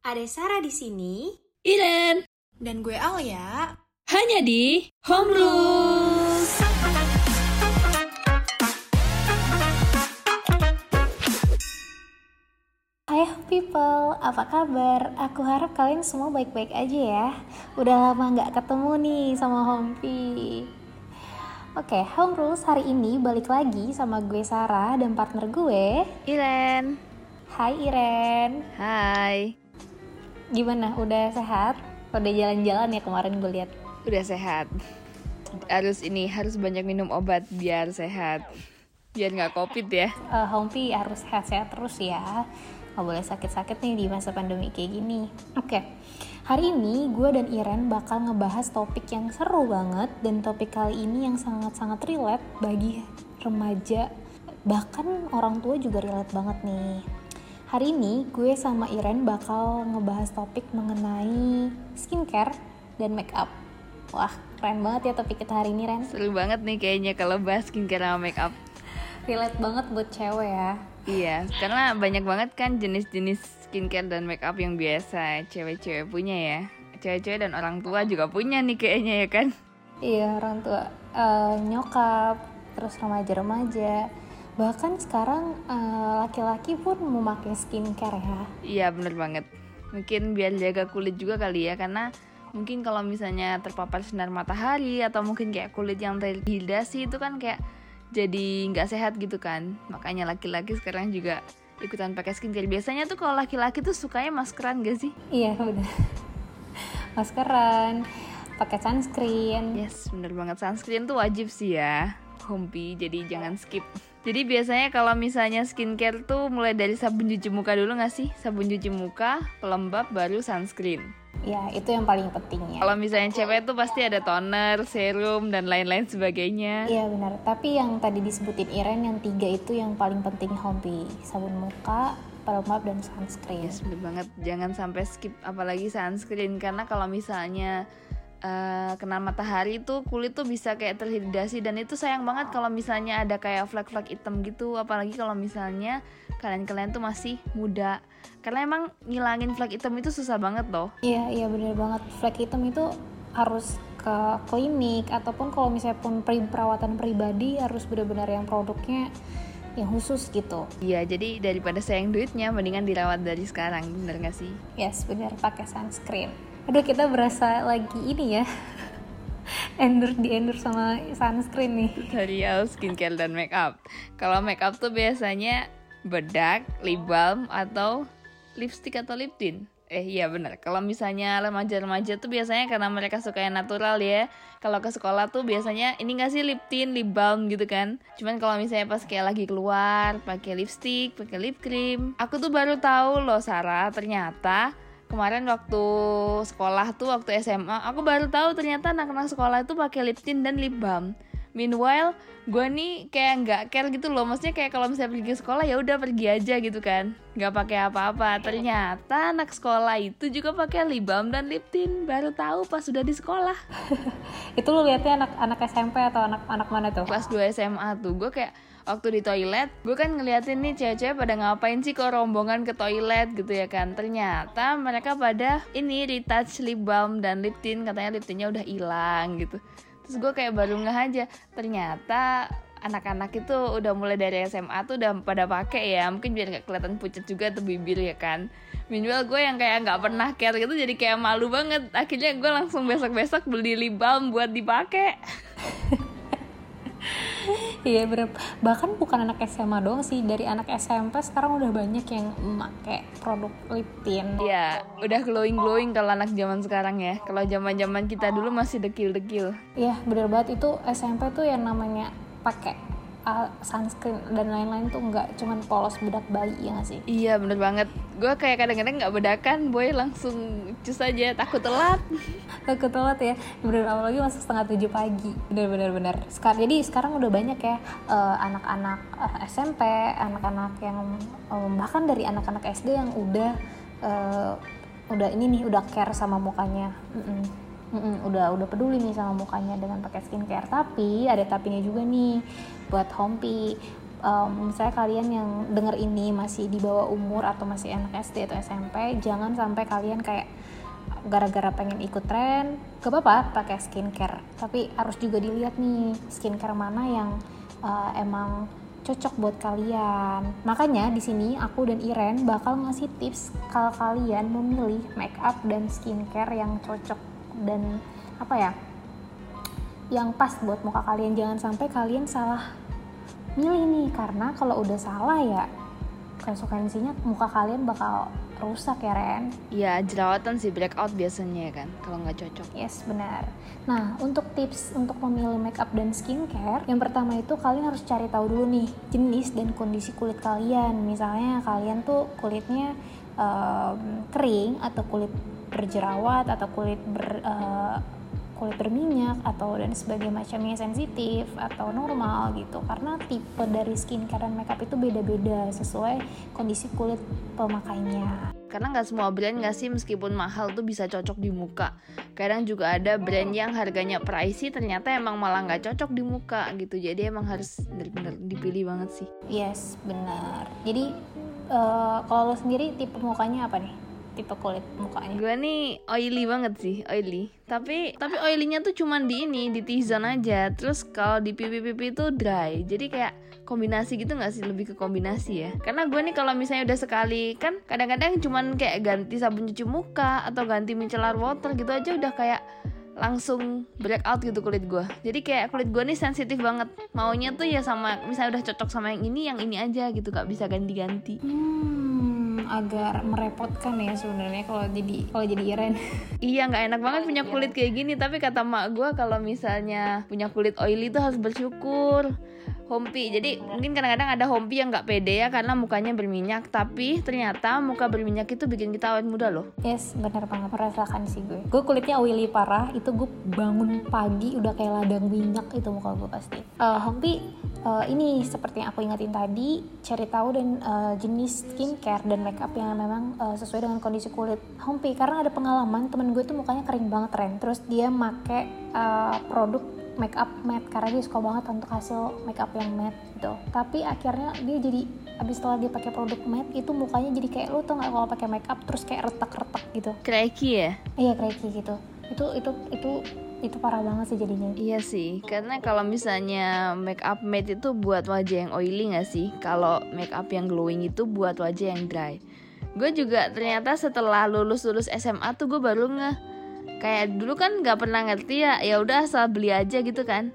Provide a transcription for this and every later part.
Ada Sarah di sini Iren, dan gue Alia. hanya di Home Rules. Hai people, apa kabar? Aku harap kalian semua baik-baik aja ya. Udah lama nggak ketemu nih sama Hompi. Oke, Home Rules hari ini balik lagi sama gue Sarah dan partner gue. Iren, Hai Iren, hai. Gimana? Udah sehat? Udah jalan-jalan ya kemarin gue lihat. Udah sehat. Harus ini, harus banyak minum obat biar sehat. Biar nggak covid ya. Eh, Hompi harus sehat-sehat terus ya. Gak boleh sakit-sakit nih di masa pandemi kayak gini. Oke, hari ini gue dan Iren bakal ngebahas topik yang seru banget dan topik kali ini yang sangat-sangat relate bagi remaja bahkan orang tua juga relate banget nih. Hari ini gue sama Iren bakal ngebahas topik mengenai skincare dan make up. Wah, keren banget ya topik kita hari ini Ren. Seru banget nih kayaknya kalau bahas skincare sama makeup. Relate banget buat cewek ya. Iya, karena banyak banget kan jenis-jenis skincare dan makeup yang biasa cewek-cewek punya ya. Cewek-cewek dan orang tua juga punya nih kayaknya ya kan. Iya orang tua eh, nyokap terus remaja-remaja bahkan sekarang eh, laki-laki pun memakai skincare ya. Iya bener banget. Mungkin biar jaga kulit juga kali ya Karena mungkin kalau misalnya terpapar sinar matahari Atau mungkin kayak kulit yang terhidrasi itu kan kayak Jadi nggak sehat gitu kan. Makanya laki-laki sekarang juga ikutan pakai skincare. Biasanya tuh kalau laki-laki tuh sukanya maskeran gak sih? iya udah maskeran pakai sunscreen. Yes bener banget. Sunscreen tuh wajib sih ya. Hompi jadi jangan skip jadi biasanya kalau misalnya skincare tuh mulai dari sabun cuci muka dulu gak sih? Sabun cuci muka, pelembab, baru sunscreen ya itu yang paling penting ya Kalau misalnya cewek tuh pasti ada toner, serum, dan lain-lain sebagainya. iya benar tapi yang tadi disebutin Iren yang tiga itu yang paling penting hobi sabun muka pelembab dan sunscreen Yes, bener banget. Jangan sampai skip apalagi sunscreen karena kalau misalnya eh, kena matahari tuh kulit tuh bisa kayak terhidrasi dan itu sayang banget kalau misalnya ada kayak flek-flek hitam gitu apalagi kalau misalnya kalian-kalian tuh masih muda karena emang ngilangin flek hitam itu susah banget loh Iya, iya bener banget. Flek hitam itu harus ke klinik ataupun kalau misalnya pun perawatan pribadi harus benar-benar yang produknya yang khusus gitu. iya jadi daripada sayang duitnya mendingan dirawat dari sekarang bener gak sih Yes, bener pakai sunscreen. Aduh, kita berasa lagi ini ya. endorse di endorse sama sunscreen nih. tutorial skincare dan makeup. Kalau makeup tuh biasanya bedak, lip balm atau lipstick atau lip tint. Eh iya benar. Kalau misalnya remaja-remaja tuh biasanya karena mereka suka yang natural ya. Kalau ke sekolah tuh biasanya ini nggak sih lip tint, lip balm gitu kan. Cuman kalau misalnya pas kayak lagi keluar pakai lipstick, pakai lip cream. Aku tuh baru tahu loh Sarah, ternyata kemarin waktu sekolah tuh waktu SMA aku baru tahu ternyata anak-anak sekolah itu pakai lip tint dan lip balm. Meanwhile, gue nih kayak nggak care gitu loh. Maksudnya kayak kalau misalnya pergi sekolah ya udah pergi aja gitu kan, nggak pakai apa-apa. Ternyata anak sekolah itu juga pakai lip balm dan lip tint. Baru tahu pas sudah di sekolah. Itu lu lihatnya anak-anak SMP atau anak-anak mana tuh? Kelas 2 SMA tuh gue kayak waktu di toilet, gue kan ngeliatin nih cewek-cewek pada ngapain sih kok rombongan ke toilet gitu ya kan. Ternyata mereka pada ini retouch lip balm dan lip tint katanya lip tintnya udah hilang gitu. Terus gue kayak baru ngeh aja, ternyata anak-anak itu udah mulai dari SMA tuh udah pada pakai ya mungkin biar nggak kelihatan pucat juga tuh bibir ya kan minimal gue yang kayak nggak pernah care gitu jadi kayak malu banget akhirnya gue langsung besok-besok beli lip balm buat dipakai Iya bener. Bahkan bukan anak SMA doang sih, dari anak SMP sekarang udah banyak yang pakai produk lip tint. Iya, udah glowing glowing kalau anak zaman sekarang ya. Kalau zaman zaman kita dulu masih dekil dekil. Iya bener banget itu SMP tuh yang namanya pakai uh, sunscreen dan lain-lain tuh nggak cuman polos bedak bayi ya nggak sih? Iya bener banget. Gue kayak kadang-kadang nggak bedakan, boy langsung cus aja takut telat. Takut telat ya, bener apalagi masuk setengah tujuh pagi. Bener bener. Sekarang jadi sekarang udah banyak ya uh, anak-anak uh, SMP, anak-anak yang um, bahkan dari anak-anak SD yang udah uh, udah ini nih udah care sama mukanya. Mm-mm. Mm-mm, udah udah peduli nih sama mukanya dengan pakai skincare. Tapi ada tapinya juga nih buat Hompi. Um, misalnya kalian yang denger ini masih di bawah umur atau masih anak SD atau SMP jangan sampai kalian kayak gara-gara pengen ikut tren gak apa-apa pakai skincare. Tapi harus juga dilihat nih skincare mana yang uh, emang cocok buat kalian. Makanya di sini aku dan Iren bakal ngasih tips kalau kalian memilih make up dan skincare yang cocok dan apa ya? yang pas buat muka kalian. Jangan sampai kalian salah milih nih karena kalau udah salah ya konsekuensinya muka kalian bakal rusak ya Ren Iya jerawatan sih breakout biasanya ya kan kalau nggak cocok Yes benar Nah untuk tips untuk memilih makeup dan skincare Yang pertama itu kalian harus cari tahu dulu nih jenis dan kondisi kulit kalian Misalnya kalian tuh kulitnya um, kering atau kulit berjerawat atau kulit ber, uh, kulit berminyak atau dan sebagainya macamnya sensitif atau normal gitu. Karena tipe dari skincare dan makeup itu beda-beda sesuai kondisi kulit pemakainya. Karena nggak semua brand nggak sih meskipun mahal tuh bisa cocok di muka. Kadang juga ada brand yang harganya pricey ternyata emang malah nggak cocok di muka gitu. Jadi emang harus bener-bener dipilih banget sih. Yes benar. Jadi uh, kalau lo sendiri tipe mukanya apa nih tipe kulit mukanya? Gue nih oily banget sih, oily. Tapi tapi oilynya tuh cuman di ini, di T-zone aja. Terus kalau di pipi-pipi itu dry. Jadi kayak kombinasi gitu gak sih lebih ke kombinasi ya karena gue nih kalau misalnya udah sekali kan kadang-kadang cuman kayak ganti sabun cuci muka atau ganti micellar water gitu aja udah kayak langsung breakout gitu kulit gue jadi kayak kulit gue nih sensitif banget maunya tuh ya sama misalnya udah cocok sama yang ini yang ini aja gitu gak bisa ganti-ganti hmm agak merepotkan ya sebenarnya kalau jadi kalau jadi Iren. iya nggak enak banget punya kulit kayak gini tapi kata mak gue kalau misalnya punya kulit oily tuh harus bersyukur hompi. Jadi mungkin kadang-kadang ada hompi yang nggak pede ya karena mukanya berminyak. Tapi ternyata muka berminyak itu bikin kita awet muda loh. Yes benar banget. Merasakan sih gue. Gue kulitnya oily parah. Itu gue bangun pagi udah kayak ladang minyak itu muka gue pasti. Uh, hompi uh, ini seperti yang aku ingetin tadi cari tahu dan uh, jenis skincare dan makeup yang memang uh, sesuai dengan kondisi kulit. Hompi karena ada pengalaman temen gue tuh mukanya kering banget tren terus dia make uh, produk make up matte karena dia suka banget untuk hasil make up yang matte gitu. Tapi akhirnya dia jadi abis setelah dia pakai produk matte itu mukanya jadi kayak lu tuh nggak kalau pakai make up terus kayak retak-retak gitu? Cracky ya? Iya cracky gitu. Itu itu itu itu parah banget sih jadinya. Iya sih karena kalau misalnya make up matte itu buat wajah yang oily gak sih? Kalau make up yang glowing itu buat wajah yang dry. Gue juga ternyata setelah lulus lulus SMA tuh gue baru nge kayak dulu kan nggak pernah ngerti ya ya udah asal beli aja gitu kan.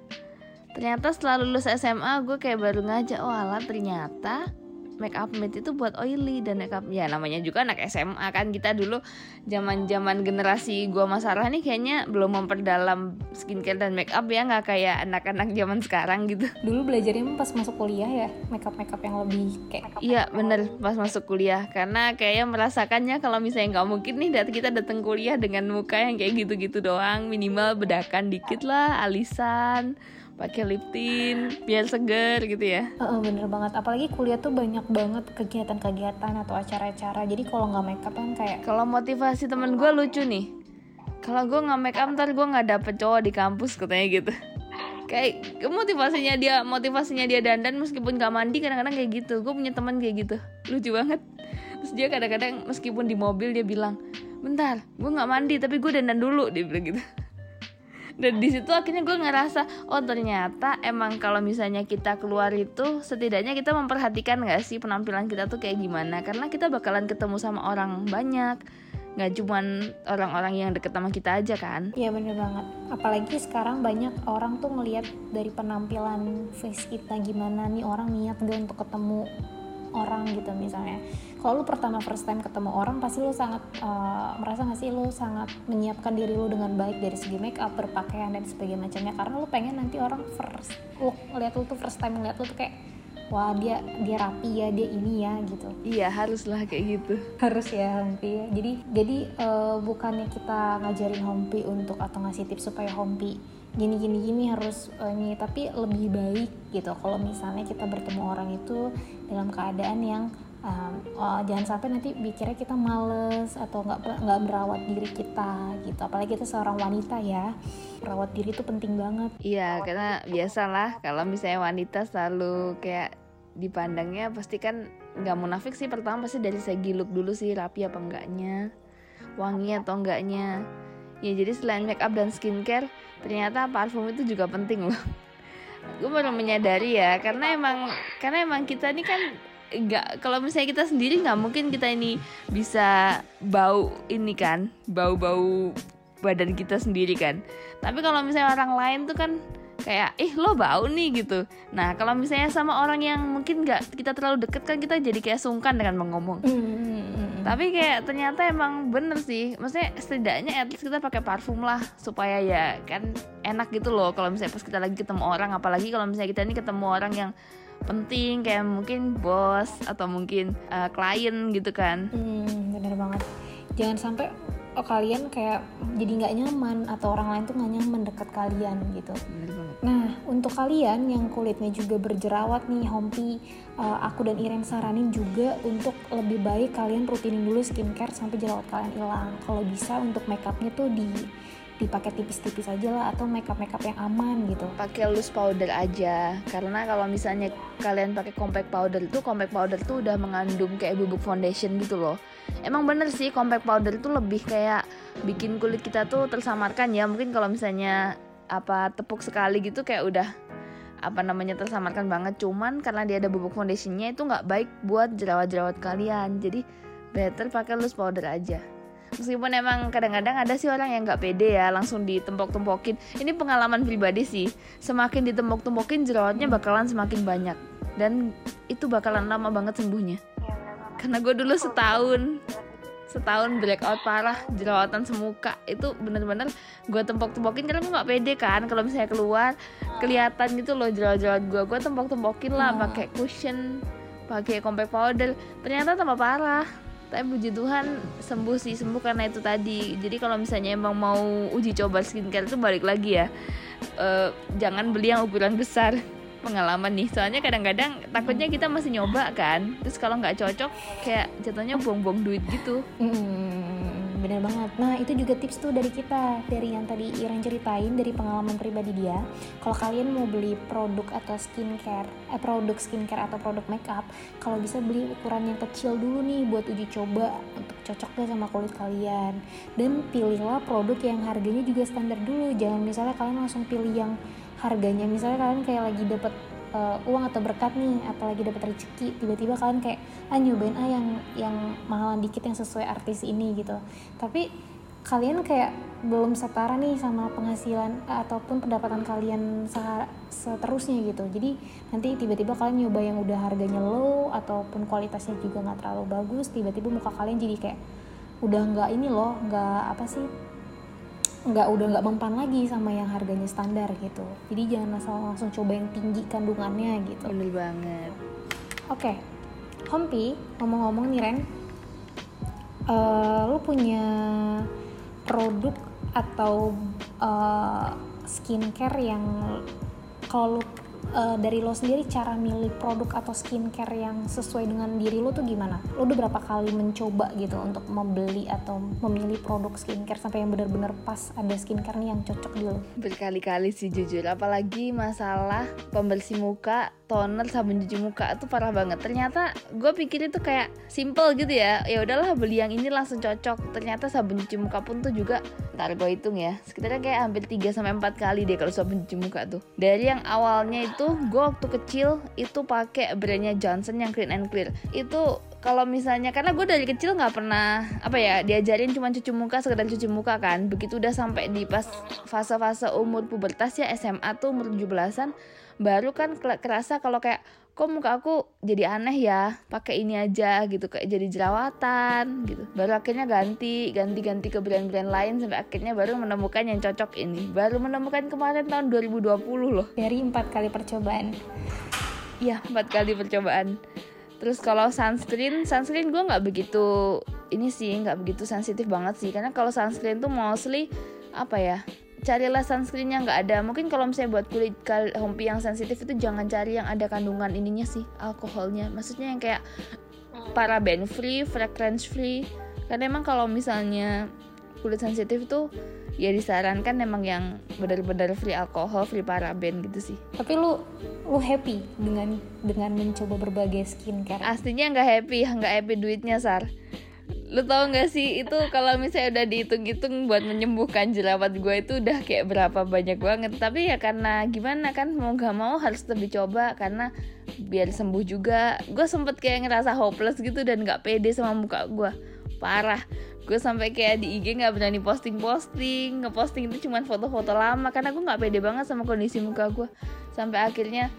Ternyata setelah lulus SMA gue kayak baru ngajak oh alat ternyata make up matte itu buat oily dan make up ya namanya juga anak SMA kan. Kita dulu zaman zaman generasi gua masalah nih kayaknya belum memperdalam skincare dan make up ya nggak kayak anak-anak zaman sekarang gitu. Dulu belajarnya pas masuk kuliah ya make up make up yang lebih kayak iya bener pas masuk kuliah. Karena kayaknya merasakannya kalau misalnya nggak mungkin nih dat kita datang kuliah dengan muka yang kayak gitu-gitu doang. Minimal bedakan dikit lah alisan pakai lip tint biar seger gitu ya. Uh, bener banget. Apalagi kuliah tuh banyak banget kegiatan-kegiatan atau acara-acara. Jadi kalau nggak makeup kan kayak kalau motivasi temen gue lucu nih. Kalau gue nggak make up ntar gue nggak dapet cowok di kampus katanya gitu. Kayak motivasinya dia motivasinya dia dandan meskipun gak mandi kadang-kadang kayak gitu. Gue punya teman kayak gitu. Lucu banget. Terus dia kadang-kadang meskipun di mobil dia bilang bentar gue nggak mandi tapi gue dandan dulu dia bilang gitu dan di situ akhirnya gue ngerasa oh ternyata emang kalau misalnya kita keluar itu setidaknya kita memperhatikan gak sih penampilan kita tuh kayak gimana? Karena kita bakalan ketemu sama orang banyak nggak cuman orang-orang yang deket sama kita aja kan? Iya bener banget. Apalagi sekarang banyak orang tuh ngelihat dari penampilan face kita gimana nih orang niat gak untuk ketemu orang gitu misalnya kalau lu pertama first time ketemu orang pasti lu sangat uh, merasa gak sih lu sangat menyiapkan diri lu dengan baik dari segi make up berpakaian dan sebagainya macamnya. Karena lu pengen nanti orang first lu ngeliat lu tuh first time ngeliat lu tuh kayak wah dia dia rapi ya dia ini ya gitu. Iya haruslah kayak gitu. Harus ya Hompi ya jadi jadi uh, bukannya kita ngajarin Hompi untuk atau ngasih tips supaya Hompi gini gini gini harus uh, ini tapi lebih baik gitu. Kalau misalnya kita bertemu orang itu dalam keadaan yang um, jangan sampai nanti pikirnya kita males atau nggak nggak merawat diri kita gitu. Apalagi kita seorang wanita ya. Merawat diri itu penting banget. Iya karena biasalah kalau misalnya wanita selalu kayak dipandangnya pasti kan nggak munafik sih. Pertama pasti dari segi look dulu sih rapi apa enggaknya wangi atau enggaknya. Ya jadi selain make up dan skincare ternyata parfum itu juga penting loh. Gue baru menyadari ya karena emang karena emang kita ini kan nggak kalau misalnya kita sendiri nggak mungkin kita ini bisa bau ini kan bau-bau badan kita sendiri kan. Tapi kalau misalnya orang lain tuh kan kayak ih lo bau nih gitu. Nah kalau misalnya sama orang yang mungkin nggak kita terlalu deket kan kita jadi kayak sungkan dengan mengomong. Hmm. tapi kayak ternyata emang bener sih. Maksudnya setidaknya at least kita pakai parfum lah supaya ya kan enak gitu loh kalau misalnya pas kita lagi ketemu orang. Apalagi kalau misalnya kita ini ketemu orang yang penting kayak mungkin bos atau mungkin uh, klien gitu kan Hmm, bener banget. Jangan sampai oh, kalian kayak jadi nggak nyaman atau orang lain tuh nggak nyaman deket kalian gitu. bener banget Nah, untuk kalian yang kulitnya juga berjerawat nih, Hompi, uh, aku dan Iren saranin juga untuk lebih baik kalian rutinin dulu skincare sampai jerawat kalian hilang. Kalau bisa untuk makeupnya tuh di dipakai tipis-tipis aja lah atau makeup makeup yang aman gitu. pakai loose powder aja. Karena kalau misalnya kalian pakai compact powder itu compact powder tuh udah mengandung kayak bubuk foundation gitu loh. Emang bener sih compact powder itu lebih kayak bikin kulit kita tuh tersamarkan ya. Mungkin kalau misalnya apa tepuk sekali gitu kayak udah apa namanya tersamarkan banget. Cuman karena dia ada bubuk foundationnya itu nggak baik buat jerawat-jerawat kalian. Jadi better pakai loose powder aja meskipun emang kadang-kadang ada sih orang yang nggak pede ya langsung ditempok-tempokin ini pengalaman pribadi sih. Semakin ditempok-tempokin jerawatnya bakalan semakin banyak. Dan itu bakalan lama banget sembuhnya. Karena gue dulu setahun setahun breakout parah jerawatan semuka. Itu bener-bener gue tempok-tempokin karena gue nggak pede kan. Kalau misalnya keluar kelihatan gitu loh jerawat-jerawat gue gue tempok-tempokin lah Hmm. pakai cushion pakai compact powder. Ternyata tambah parah tapi puji Tuhan sembuh sih sembuh karena itu tadi. Jadi kalau misalnya emang mau uji coba skincare itu balik lagi ya. Eh, jangan beli yang ukuran besar. Pengalaman nih soalnya kadang-kadang takutnya kita masih nyoba kan. Terus kalau nggak cocok kayak jatuhnya buang-buang duit gitu. Hmm, bener banget. Nah itu juga tips tuh dari kita, dari yang tadi Iren ceritain dari pengalaman pribadi dia. Kalau kalian mau beli produk atau skincare, eh produk skincare atau produk makeup, kalau bisa beli ukuran yang kecil dulu nih buat uji coba untuk cocok gak sama kulit kalian. Dan pilihlah produk yang harganya juga standar dulu. Jangan misalnya kalian langsung pilih yang harganya misalnya kalian kayak lagi dapet uh, uang atau berkat nih atau lagi dapat rezeki tiba-tiba kalian kayak ah nyobain ah yang yang mahalan dikit yang sesuai artis ini gitu. Tapi kalian kayak belum setara nih sama penghasilan ataupun pendapatan kalian seterusnya gitu. Jadi nanti tiba-tiba kalian nyoba yang udah harganya low ataupun kualitasnya juga nggak terlalu bagus tiba-tiba muka kalian jadi kayak udah nggak ini loh nggak apa sih nggak udah nggak mempan lagi sama yang harganya standar gitu. Jadi jangan asal langsung coba yang tinggi kandungannya gitu. Bener banget. Oke Hompi ngomong-ngomong nih Ren. Eh, lu punya produk atau eh, skincare yang kalau lu eh, dari lo sendiri cara milih produk atau skincare yang sesuai dengan diri lo tuh gimana? Lo udah berapa kali mencoba gitu untuk membeli atau memilih produk skincare sampai yang benar-benar pas ada skincare nih yang cocok di lo? berkali-kali sih jujur apalagi masalah pembersih muka toner sabun cuci muka itu parah banget. Ternyata gue pikir itu kayak simple gitu ya. Ya udahlah beli yang ini langsung cocok. Ternyata sabun cuci muka pun tuh juga ntar gue hitung ya sekitarnya kayak hampir 3 sampai empat kali deh kalau sabun cuci muka tuh. Dari yang awalnya itu gue waktu kecil itu pakai brandnya Johnson yang clean and clear. Itu kalau misalnya karena gue dari kecil nggak pernah apa ya diajarin cuma cuci muka sekedar cuci muka kan. Begitu udah sampai di pas fase-fase umur pubertas ya SMA tuh umur 17-an baru kan kerasa kalau kayak kok muka aku jadi aneh ya? Pakai ini aja gitu kayak jadi jerawatan gitu. Baru akhirnya ganti ganti ganti ke brand-brand lain sampai akhirnya baru menemukan yang cocok ini. Baru menemukan kemarin tahun 2020 loh. Dari empat kali percobaan. Iya, empat kali percobaan. Terus kalau sunscreen, sunscreen gue nggak begitu ini sih nggak begitu sensitif banget sih. Karena kalau sunscreen tuh mostly apa ya carilah sunscreen yang nggak ada mungkin kalau misalnya buat kulit hompi yang sensitif itu jangan cari yang ada kandungan ininya sih alkoholnya maksudnya yang kayak paraben free fragrance free karena emang kalau misalnya kulit sensitif tuh ya disarankan emang yang benar-benar free alkohol, free paraben gitu sih. Tapi lu lu happy dengan dengan mencoba berbagai skincare? Aslinya nggak happy, nggak happy duitnya sar. Lu tau gak sih itu kalau misalnya udah dihitung-hitung buat menyembuhkan jerawat gue itu udah kayak berapa banyak banget. Tapi ya karena gimana kan mau gak mau harus tetap dicoba karena biar sembuh juga. Gue sempet kayak ngerasa hopeless gitu dan nggak pede sama muka gue. Parah gue sampai kayak di IG nggak berani posting posting ngeposting itu cuma foto-foto lama karena gue nggak pede banget sama kondisi muka gue sampai akhirnya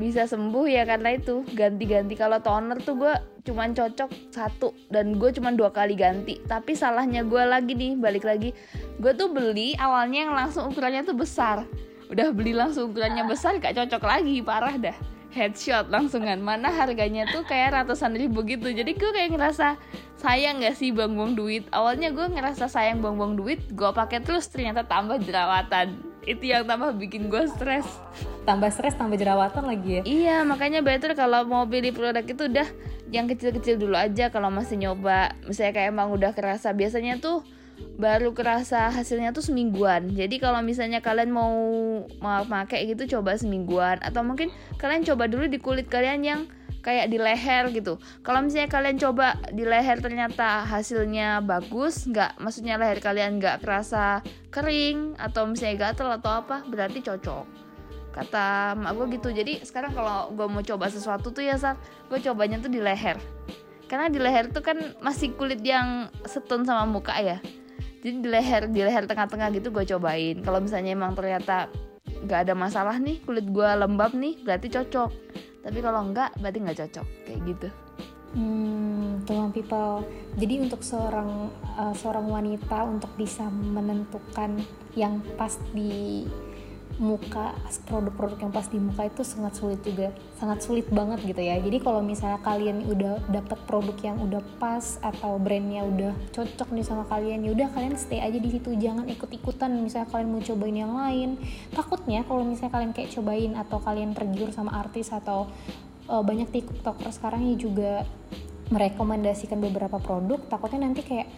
bisa sembuh ya karena itu. Ganti-ganti. Kalau toner tuh gue cuma cocok satu dan gue cuma dua kali ganti. Tapi salahnya gue lagi nih balik lagi. Gue tuh beli awalnya yang langsung ukurannya tuh besar. Udah beli langsung ukurannya besar gak cocok lagi. Parah dah. Headshot langsungan. Mana harganya tuh kayak ratusan ribu gitu. Jadi gue kayak ngerasa sayang gak sih buang-buang duit? Awalnya gue ngerasa sayang buang-buang duit gue pakai terus ternyata tambah jerawatan. Itu yang tambah bikin gue stres tambah stres tambah jerawatan lagi ya? Iya makanya better kalau mau pilih produk itu udah yang kecil-kecil dulu aja kalau masih nyoba. Misalnya kayak emang udah kerasa. Biasanya tuh baru kerasa hasilnya tuh semingguan. Jadi kalau misalnya kalian mau mau pakai gitu coba semingguan. Atau mungkin kalian coba dulu di kulit kalian yang kayak di leher gitu. Kalau misalnya kalian coba di leher ternyata hasilnya bagus nggak maksudnya leher kalian nggak kerasa kering atau misalnya gatel atau apa berarti cocok kata mak gue gitu. Jadi sekarang kalau gue mau coba sesuatu tuh ya saat gue cobanya tuh di leher. Karena di leher tuh kan masih kulit yang setun sama muka ya. Jadi di leher di leher tengah-tengah gitu gue cobain. Kalau misalnya emang ternyata nggak ada masalah nih kulit gue lembab nih berarti cocok. Tapi kalau enggak berarti nggak cocok. Kayak gitu. Hmm, teman people. Jadi untuk seorang uh, seorang wanita untuk bisa menentukan yang pas di muka produk-produk yang pas di muka itu sangat sulit juga sangat sulit banget gitu ya. Jadi kalau misalnya kalian udah dapat produk yang udah pas atau brandnya udah cocok nih sama kalian ya udah kalian stay aja di situ. Jangan ikut-ikutan misalnya kalian mau cobain yang lain. Takutnya kalau misalnya kalian kayak cobain atau kalian tergiur sama artis atau uh, banyak tiktoker sekarang ya juga merekomendasikan beberapa produk takutnya nanti kayak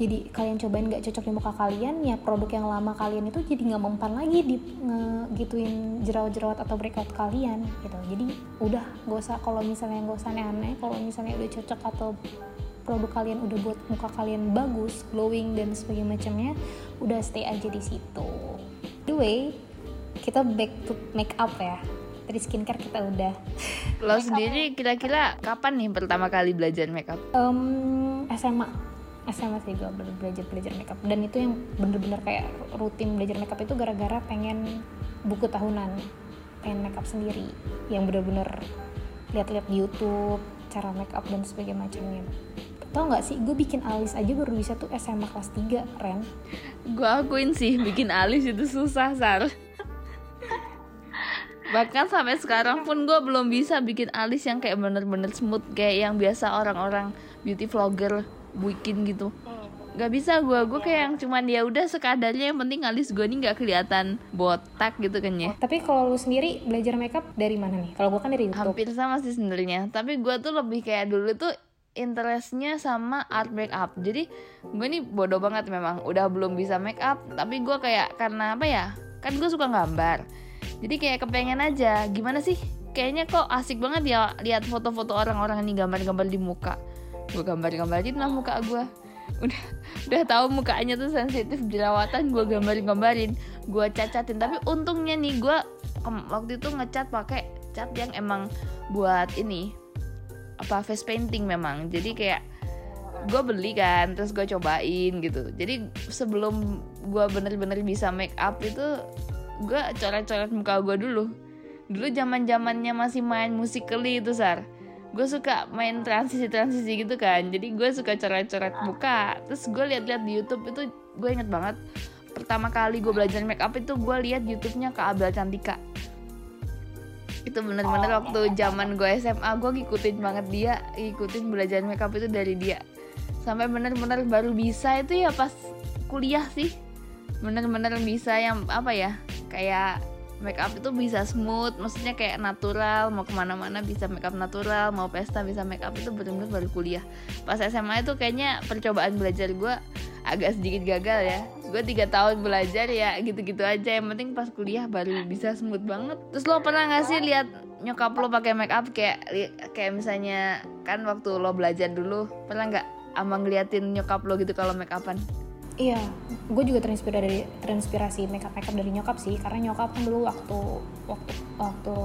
jadi kalian cobain nggak cocok di muka kalian ya produk yang lama kalian itu jadi nggak mempan lagi di gituin jerawat-jerawat atau breakout kalian gitu. Jadi udah gak usah kalau misalnya nggak usah aneh-aneh kalau misalnya udah cocok atau produk kalian udah buat muka kalian bagus glowing dan sebagainya macamnya udah stay aja di situ. Anyway kita back to make up ya. Tadi skincare kita udah. Lo sendiri kira-kira kapan nih pertama kali belajar makeup um, SMA SMA sih gue belajar belajar makeup. Dan itu yang bener-bener kayak rutin belajar makeup itu gara-gara pengen buku tahunan pengen makeup sendiri. Yang bener-bener lihat-lihat di YouTube cara makeup dan sebagainya macamnya. Tau nggak sih gue bikin alis aja baru bisa tuh SMA kelas 3 Ren. Gue akuin sih bikin alis itu susah Sar. Bahkan sampai sekarang pun gue belum bisa bikin alis yang kayak bener-bener smooth kayak yang biasa orang-orang beauty vlogger bikin gitu. Nggak bisa gue gue kayak yang cuman ya udah sekadarnya yang penting alis gue nih nggak kelihatan botak gitu kan ya. Oh, tapi kalau lu sendiri belajar makeup dari mana nih? Kalau gue kan dari YouTube. Hampir sama sih sebenarnya. Tapi gue tuh lebih kayak dulu tuh interestnya sama art makeup. Jadi gue nih bodoh banget memang. Udah belum bisa makeup tapi gue kayak karena apa ya? Kan gue suka gambar. Jadi kayak kepengen aja. Gimana sih? Kayaknya kok asik banget ya lihat foto-foto orang-orang ini gambar-gambar di muka gue gambar-gambarin lah muka gue udah udah tahu mukanya tuh sensitif jerawatan gue gambarin-gambarin gue cacatin. Tapi untungnya nih gue waktu itu ngecat pakai cat yang emang buat ini apa face painting memang. Jadi kayak gue beli kan terus gue cobain gitu. Jadi sebelum gue bener-bener bisa make up itu gue coret-coret muka gue dulu. Dulu zaman zamannya masih main musikali itu sar gue suka main transisi-transisi gitu kan. Jadi gue suka coret-coret muka. Terus gue liat-liat di YouTube itu gue inget banget pertama kali gue belajar make up itu gue liat YouTube-nya Kak Abel Cantika. Itu bener-bener oh. waktu zaman gue SMA gue ngikutin banget dia ngikutin belajar make up itu dari dia. Sampai bener-bener baru bisa itu ya pas kuliah sih. Bener-bener bisa yang apa ya kayak make up itu bisa smooth maksudnya kayak natural mau ke mana-mana bisa make up natural mau pesta bisa make up itu benar-benar baru kuliah. Pas SMA itu kayaknya percobaan belajar gue agak sedikit gagal ya. Gue tiga tahun belajar ya gitu-gitu aja. Yang penting pas kuliah baru bisa smooth banget. Terus lo pernah gak sih lihat nyokap lo pakai make up kayak kayak misalnya kan waktu lo belajar dulu pernah nggak ama ngeliatin nyokap lo gitu kalau make upan Iya, gue juga terinspirasi dari terinspirasi makeup makeup dari nyokap sih, karena nyokap kan dulu waktu waktu waktu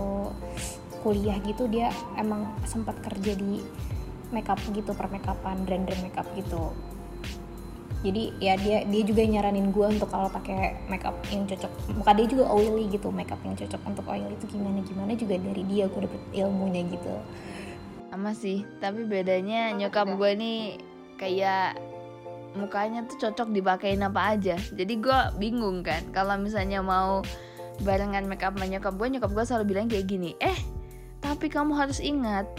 kuliah gitu dia emang sempat kerja di makeup gitu per makeupan brand brand makeup gitu. Jadi ya dia dia juga nyaranin gue untuk kalau pakai makeup yang cocok, muka dia juga oily gitu, makeup yang cocok untuk oily itu gimana gimana juga dari dia gue dapet ilmunya gitu. sama sih tapi bedanya nyokap gue nih kayak mukanya tuh cocok dipakein apa aja. Jadi gue bingung kan kalau misalnya mau barengan make up sama nyokap gue nyokap gue selalu bilang kayak gini eh tapi kamu harus ingat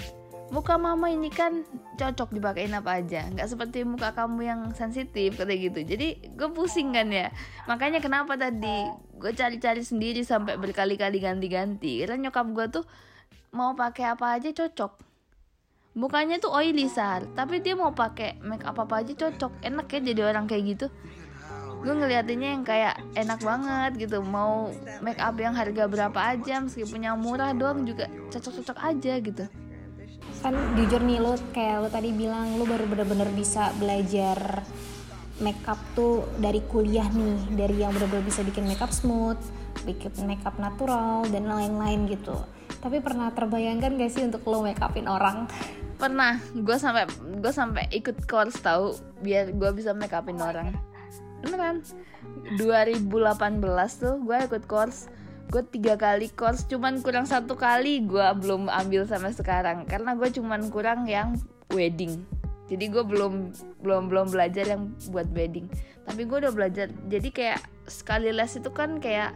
muka mama ini kan cocok dipakein apa aja. Nggak seperti muka kamu yang sensitif kayak gitu. Jadi gue pusing kan ya. Makanya kenapa tadi gue cari-cari sendiri sampai berkali-kali ganti-ganti. Karena nyokap gue tuh mau pakai apa aja cocok mukanya tuh oily sar. Tapi dia mau pakai make up apa aja cocok. Enak ya jadi orang kayak gitu. Gue ngeliatinnya yang kayak enak banget gitu. Mau make up yang harga berapa aja meskipun yang murah doang juga cocok-cocok aja gitu. Kan jujur nih lo kayak lo tadi bilang lo baru bener-bener bisa belajar makeup tuh dari kuliah nih. Dari yang bener-bener bisa bikin makeup smooth bikin makeup natural dan lain-lain gitu tapi pernah terbayangkan gak sih untuk lo makeupin orang? Pernah. Gue sampai gue sampai ikut course tahu biar gue bisa make upin orang. Beneran. 2018 tuh gue ikut course. Gue tiga kali course cuman kurang satu kali gue belum ambil sampai sekarang. Karena gue cuman kurang yang wedding. Jadi gue belum belum belum belajar yang buat wedding. Tapi gue udah belajar. Jadi kayak sekali les itu kan kayak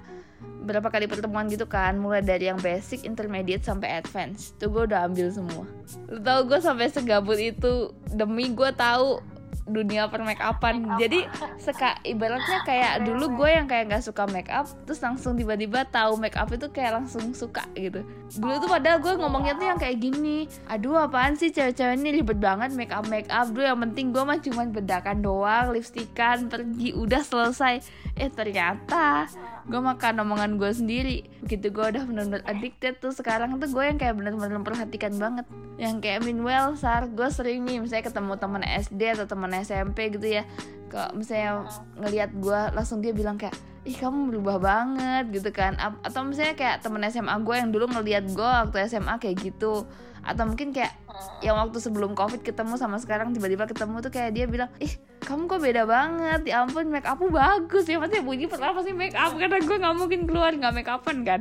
berapa kali pertemuan gitu kan mulai dari yang basic, intermediate sampai advance tuh gue udah ambil semua. Lu tau gue sampai segabut itu demi gue tahu dunia per make upan. Jadi seka ibaratnya kayak dulu gue yang kayak nggak suka make up terus langsung tiba-tiba tahu make up itu kayak langsung suka gitu. Dulu tuh padahal gue ngomongnya tuh yang kayak gini aduh apaan sih cewek-cewek ini ribet banget make up make up. Dulu yang penting gue mah cuman bedakan doang lipstikan pergi udah selesai. Eh ternyata gue makan omongan gue sendiri. Begitu gue udah bener-bener addicted tuh. Sekarang tuh gue yang kayak bener-bener memperhatikan banget. Yang kayak meanwhile sar gue sering nih misalnya ketemu teman SD atau teman SMP gitu ya. Kok misalnya ngelihat gue langsung dia bilang kayak ih kamu berubah banget gitu kan. Atau misalnya kayak temen SMA gue yang dulu ngelihat gue waktu SMA kayak gitu. Atau mungkin kayak yang waktu sebelum covid ketemu sama sekarang tiba-tiba ketemu tuh kayak dia bilang ih kamu kok beda banget? Ya ampun make upmu bagus ya. Maksudnya bunyi pertama sih make up karena gue nggak mungkin keluar nggak make upan kan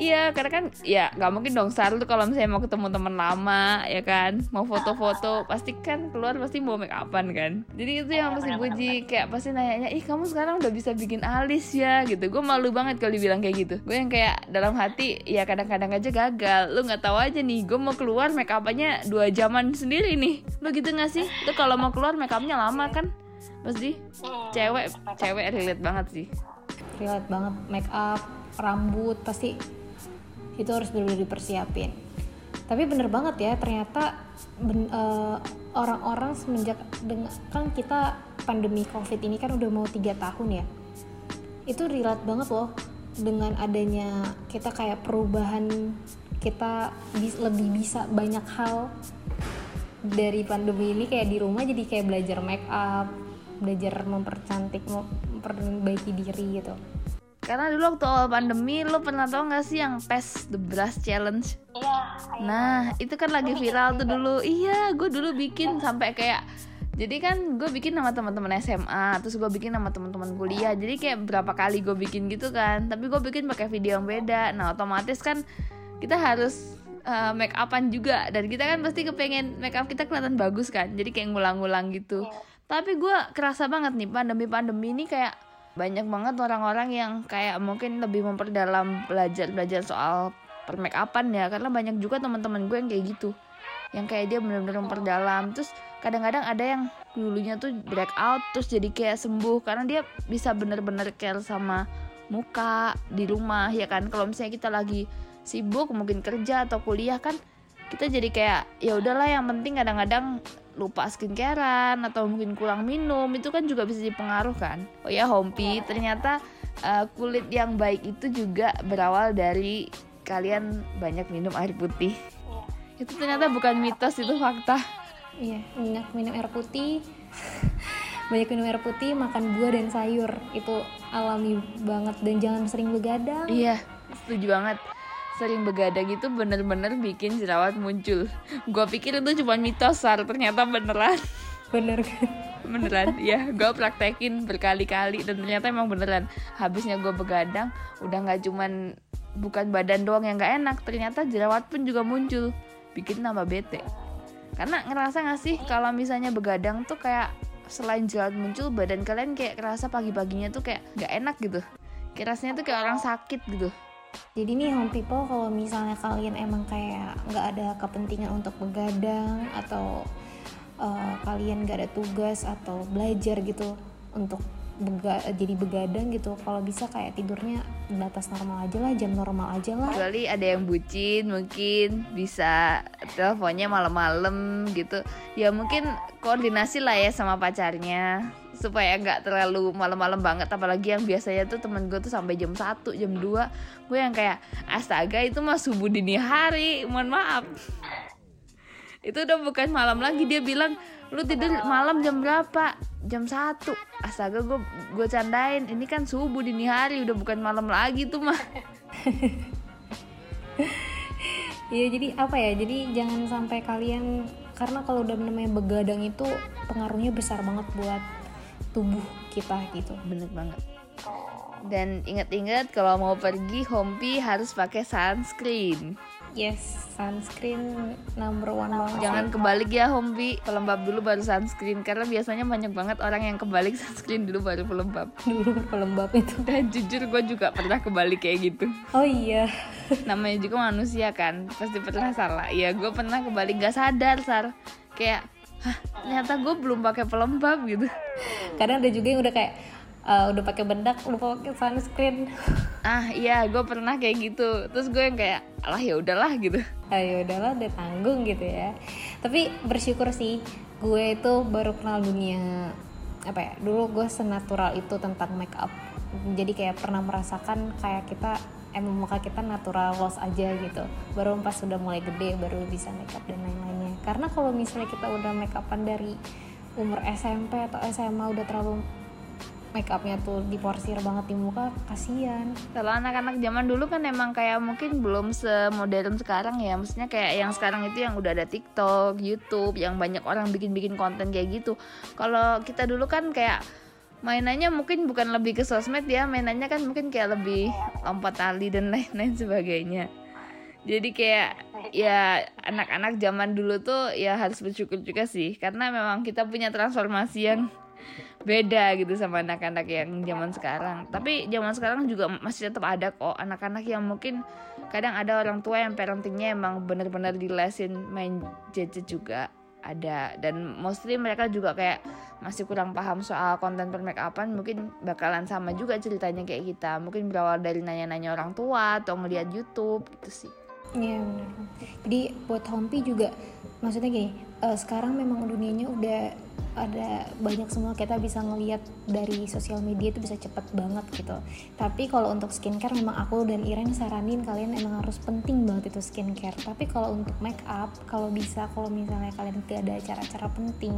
Iya, karena kan ya nggak mungkin dong Sar tuh kalau misalnya mau ketemu teman lama ya kan, mau foto-foto pasti kan keluar pasti mau make upan kan. Jadi itu yang pasti puji kayak pasti nanya ih kamu sekarang udah bisa bikin alis ya gitu. Gue malu banget kalau dibilang kayak gitu. Gue yang kayak dalam hati ya kadang-kadang aja gagal. Lu nggak tahu aja nih, gue mau keluar make upannya dua jaman sendiri nih. Lu gitu nggak sih? Tuh kalau mau keluar make upnya lama kan? Pasti cewek cewek relate banget sih. relate banget make up rambut pasti itu harus benar-benar dipersiapin. Tapi bener banget ya ternyata ben- eh, orang-orang semenjak dengan kan kita pandemi covid ini kan udah mau tiga tahun ya. Itu relate banget loh dengan adanya kita kayak perubahan kita bis- lebih bisa banyak hal dari pandemi ini kayak di rumah jadi kayak belajar make up belajar mempercantik memperbaiki diri gitu Karena dulu waktu awal pandemi lo pernah tau gak sih yang Pass the Brush Challenge? Iya, Nah itu kan lagi viral tuh dulu. Iya gue dulu bikin sampai kayak jadi kan gue bikin sama teman-teman SMA terus gue bikin sama teman-teman kuliah. Jadi kayak berapa kali gue bikin gitu kan. Tapi gue bikin pakai video yang beda. Nah otomatis kan kita harus uh, make upan juga. Dan kita kan pasti kepengen make up kita kelihatan bagus kan. Jadi kayak ngulang-ngulang gitu. Tapi gue kerasa banget nih pandemi-pandemi ini kayak banyak banget orang-orang yang kayak mungkin lebih memperdalam belajar belajar soal per make upan ya karena banyak juga teman-teman gue yang kayak gitu yang kayak dia benar-benar memperdalam. Terus kadang-kadang ada yang dulunya tuh breakout terus jadi kayak sembuh karena dia bisa bener-bener care sama muka di rumah ya kan? Kalau misalnya kita lagi sibuk mungkin kerja atau kuliah kan kita jadi kayak ya udahlah yang penting kadang-kadang lupa skincarean atau mungkin kurang minum itu kan juga bisa dipengaruh kan. Oh ya Hompi ternyata uh, kulit yang baik itu juga berawal dari kalian banyak minum air putih. Itu ternyata bukan mitos itu fakta. Iya banyak minum air putih. Banyak minum air putih makan buah dan sayur. Itu alami banget dan jangan sering begadang iya setuju banget sering begadang itu bener-bener bikin jerawat muncul. Gue pikir itu cuma mitos sar. Ternyata beneran. Bener. Kan beneran ya gue praktekin berkali-kali dan ternyata emang beneran. Habisnya gue begadang udah nggak cuman bukan badan doang yang nggak enak ternyata jerawat pun juga muncul. Bikin tambah bete. Karena ngerasa gak sih kalau misalnya begadang tuh kayak selain jerawat muncul badan kalian kayak kerasa pagi-paginya tuh kayak nggak enak gitu. Kayak rasanya tuh kayak orang sakit gitu jadi nih home people kalau misalnya kalian emang kayak nggak ada kepentingan untuk begadang atau uh, kalian nggak ada tugas atau belajar gitu untuk bega, jadi begadang gitu. Kalau bisa kayak tidurnya batas normal aja lah jam normal aja lah. Kecuali ada yang bucin mungkin bisa teleponnya malam-malam gitu. Ya mungkin koordinasi lah ya sama pacarnya supaya nggak terlalu malam-malam banget. Apalagi yang biasanya tuh temen gue tuh sampai jam 1 jam 2 gue yang kayak astaga itu mah subuh dini hari mohon maaf itu udah bukan malam lagi dia bilang lu tidur malam jam berapa? Jam 1 astaga gue gue candain ini kan subuh dini hari udah bukan malam lagi tuh mah Iya jadi apa ya jadi jangan sampai kalian karena kalau udah namanya begadang itu pengaruhnya besar banget buat tubuh kita gitu. Bener banget. Dan ingat-ingat kalau mau pergi Hompi harus pakai sunscreen yes sunscreen number one banget jangan kebalik ya Hompi pelembab dulu baru sunscreen karena biasanya banyak banget orang yang kebalik sunscreen dulu baru pelembab. Dulu pelembab itu. Dan jujur gue juga pernah kebalik kayak gitu. Oh iya. Namanya juga manusia kan pasti pernah salah. Ya gue pernah kebalik gak sadar sar. Kayak Hah, ternyata gue belum pakai pelembab gitu. Kadang ada juga yang udah kayak uh, udah pakai bedak lupa pakai sunscreen. Ah iya gue pernah kayak gitu. Terus gue yang kayak alah ya udahlah gitu. Ayo ah, ya udahlah udah tanggung gitu ya. Tapi bersyukur sih gue itu baru kenal dunia apa ya dulu gue senatural itu tentang make up. Jadi kayak pernah merasakan kayak kita emang muka kita natural loss aja gitu. Baru pas sudah mulai gede baru bisa make up dan lain-lainnya. Karena kalau misalnya kita udah make upan dari umur SMP atau SMA udah terlalu make upnya tuh diporsir banget di muka kasihan. Kalau anak-anak zaman dulu kan emang kayak mungkin belum semodern sekarang ya. Maksudnya kayak yang sekarang itu yang udah ada TikTok, YouTube yang banyak orang bikin-bikin konten kayak gitu. Kalau kita dulu kan kayak mainannya mungkin bukan lebih ke sosmed ya. Mainannya kan mungkin kayak lebih lompat tali dan lain-lain sebagainya. Jadi kayak ya anak-anak zaman dulu tuh ya harus bersyukur juga sih. Karena memang kita punya transformasi yang beda gitu sama anak-anak yang zaman sekarang. Tapi zaman sekarang juga masih tetap ada kok. Anak-anak yang mungkin kadang ada orang tua yang parentingnya emang bener-bener dilesin main gadget juga ada. Dan mostly mereka juga kayak masih kurang paham soal konten per make upan mungkin bakalan sama juga ceritanya kayak kita. Mungkin berawal dari nanya-nanya orang tua atau ngeliat YouTube gitu sih. Iya benar. Jadi buat Hompi juga maksudnya gini, uh, sekarang memang dunianya udah ada banyak semua kita bisa ngelihat dari sosial media itu bisa cepet banget gitu. Tapi kalau untuk skincare memang aku dan Iren saranin kalian emang harus penting banget itu skincare. Tapi kalau untuk make up kalau bisa kalau misalnya kalian tidak ada acara-acara penting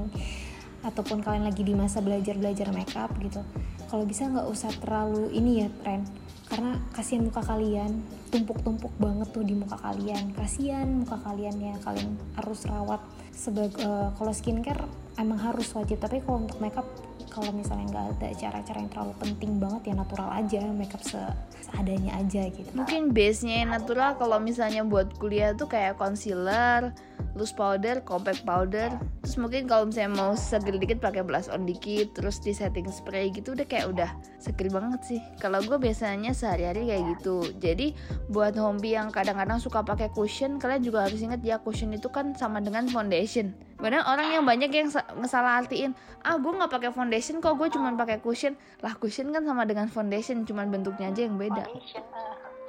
ataupun kalian lagi di masa belajar belajar make up gitu kalau bisa nggak usah terlalu ini ya tren karena kasihan muka kalian tumpuk-tumpuk banget tuh di muka kalian. Kasihan muka kalian ya kalian harus rawat sebagai uh, kalau skincare emang harus wajib tapi kalau untuk makeup kalau misalnya nggak ada cara-cara yang terlalu penting banget ya natural aja makeup se seadanya aja gitu. Mungkin base nya yang natural kalau misalnya buat kuliah tuh kayak concealer loose powder compact powder. Terus mungkin kalau misalnya mau seger dikit pakai blush on dikit terus di setting spray gitu udah kayak udah seger banget sih. Kalau gue biasanya sehari-hari kayak gitu. Jadi buat homie yang kadang-kadang suka pakai cushion kalian juga harus ingat ya cushion itu kan sama dengan foundation Padahal orang yang banyak yang ngesalah artiin, ah gue nggak pakai foundation kok gue cuma pakai cushion. Lah cushion kan sama dengan foundation, cuma bentuknya aja yang beda.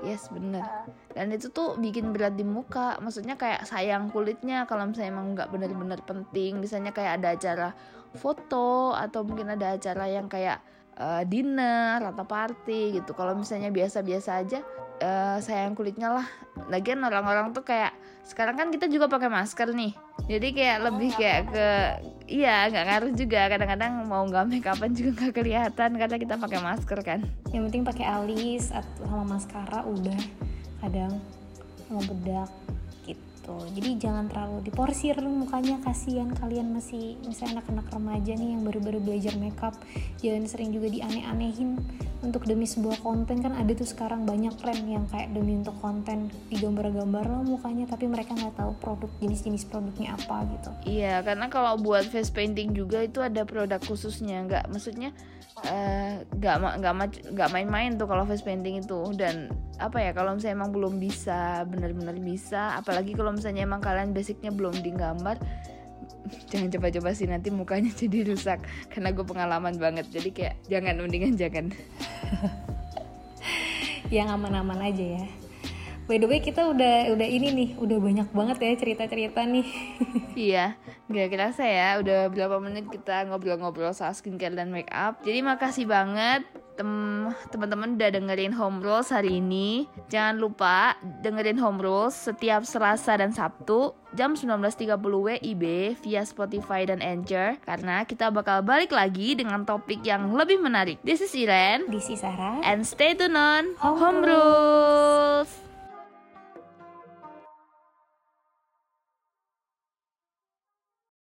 Yes bener. Dan itu tuh bikin berat di muka Maksudnya kayak sayang kulitnya Kalau misalnya emang nggak bener-bener penting. Misalnya kayak ada acara foto Atau mungkin ada acara yang kayak uh, dinner atau party gitu. Kalau misalnya biasa-biasa aja uh, Sayang kulitnya lah. Lagian orang-orang tuh kayak Sekarang kan kita juga pakai masker nih. Jadi kayak lebih kayak ke Iya nggak ngaruh juga. Kadang-kadang mau nggak make upan juga nggak kelihatan Karena kita pakai masker kan. Yang penting pakai alis atau sama maskara udah kadang sama bedak gitu. Jadi jangan terlalu diporsir mukanya. Kasihan kalian masih misalnya anak-anak remaja nih yang baru-baru belajar makeup. Jangan sering juga dianeh-anehin untuk demi sebuah konten kan ada tuh sekarang banyak tren yang kayak demi untuk konten digambar-gambar lah mukanya tapi mereka nggak tahu produk jenis-jenis produknya apa gitu. Iya, karena kalau buat face painting juga itu ada produk khususnya, nggak maksudnya eh, nggak ma- nggak nggak main-main tuh kalau face painting itu. Dan apa ya kalau misalnya emang belum bisa benar-benar bisa, apalagi kalau misalnya emang kalian basicnya belum di gambar, jangan coba-coba sih nanti mukanya jadi rusak. Karena gue pengalaman banget jadi kayak jangan mendingan jangan. Yang aman-aman aja ya by the way kita udah udah ini nih udah banyak banget ya cerita-cerita nih Iya, nggak kerasa ya. Udah berapa menit kita ngobrol-ngobrol soal skincare dan make up. Jadi makasih banget tem teman-teman udah dengerin Home Rules hari ini. Jangan lupa dengerin Home Rules setiap Selasa dan Sabtu jam 19.30 WIB via Spotify dan Anchor karena kita bakal balik lagi dengan topik yang lebih menarik. This is Iren di Sarah and stay tuned on Home Home Rules.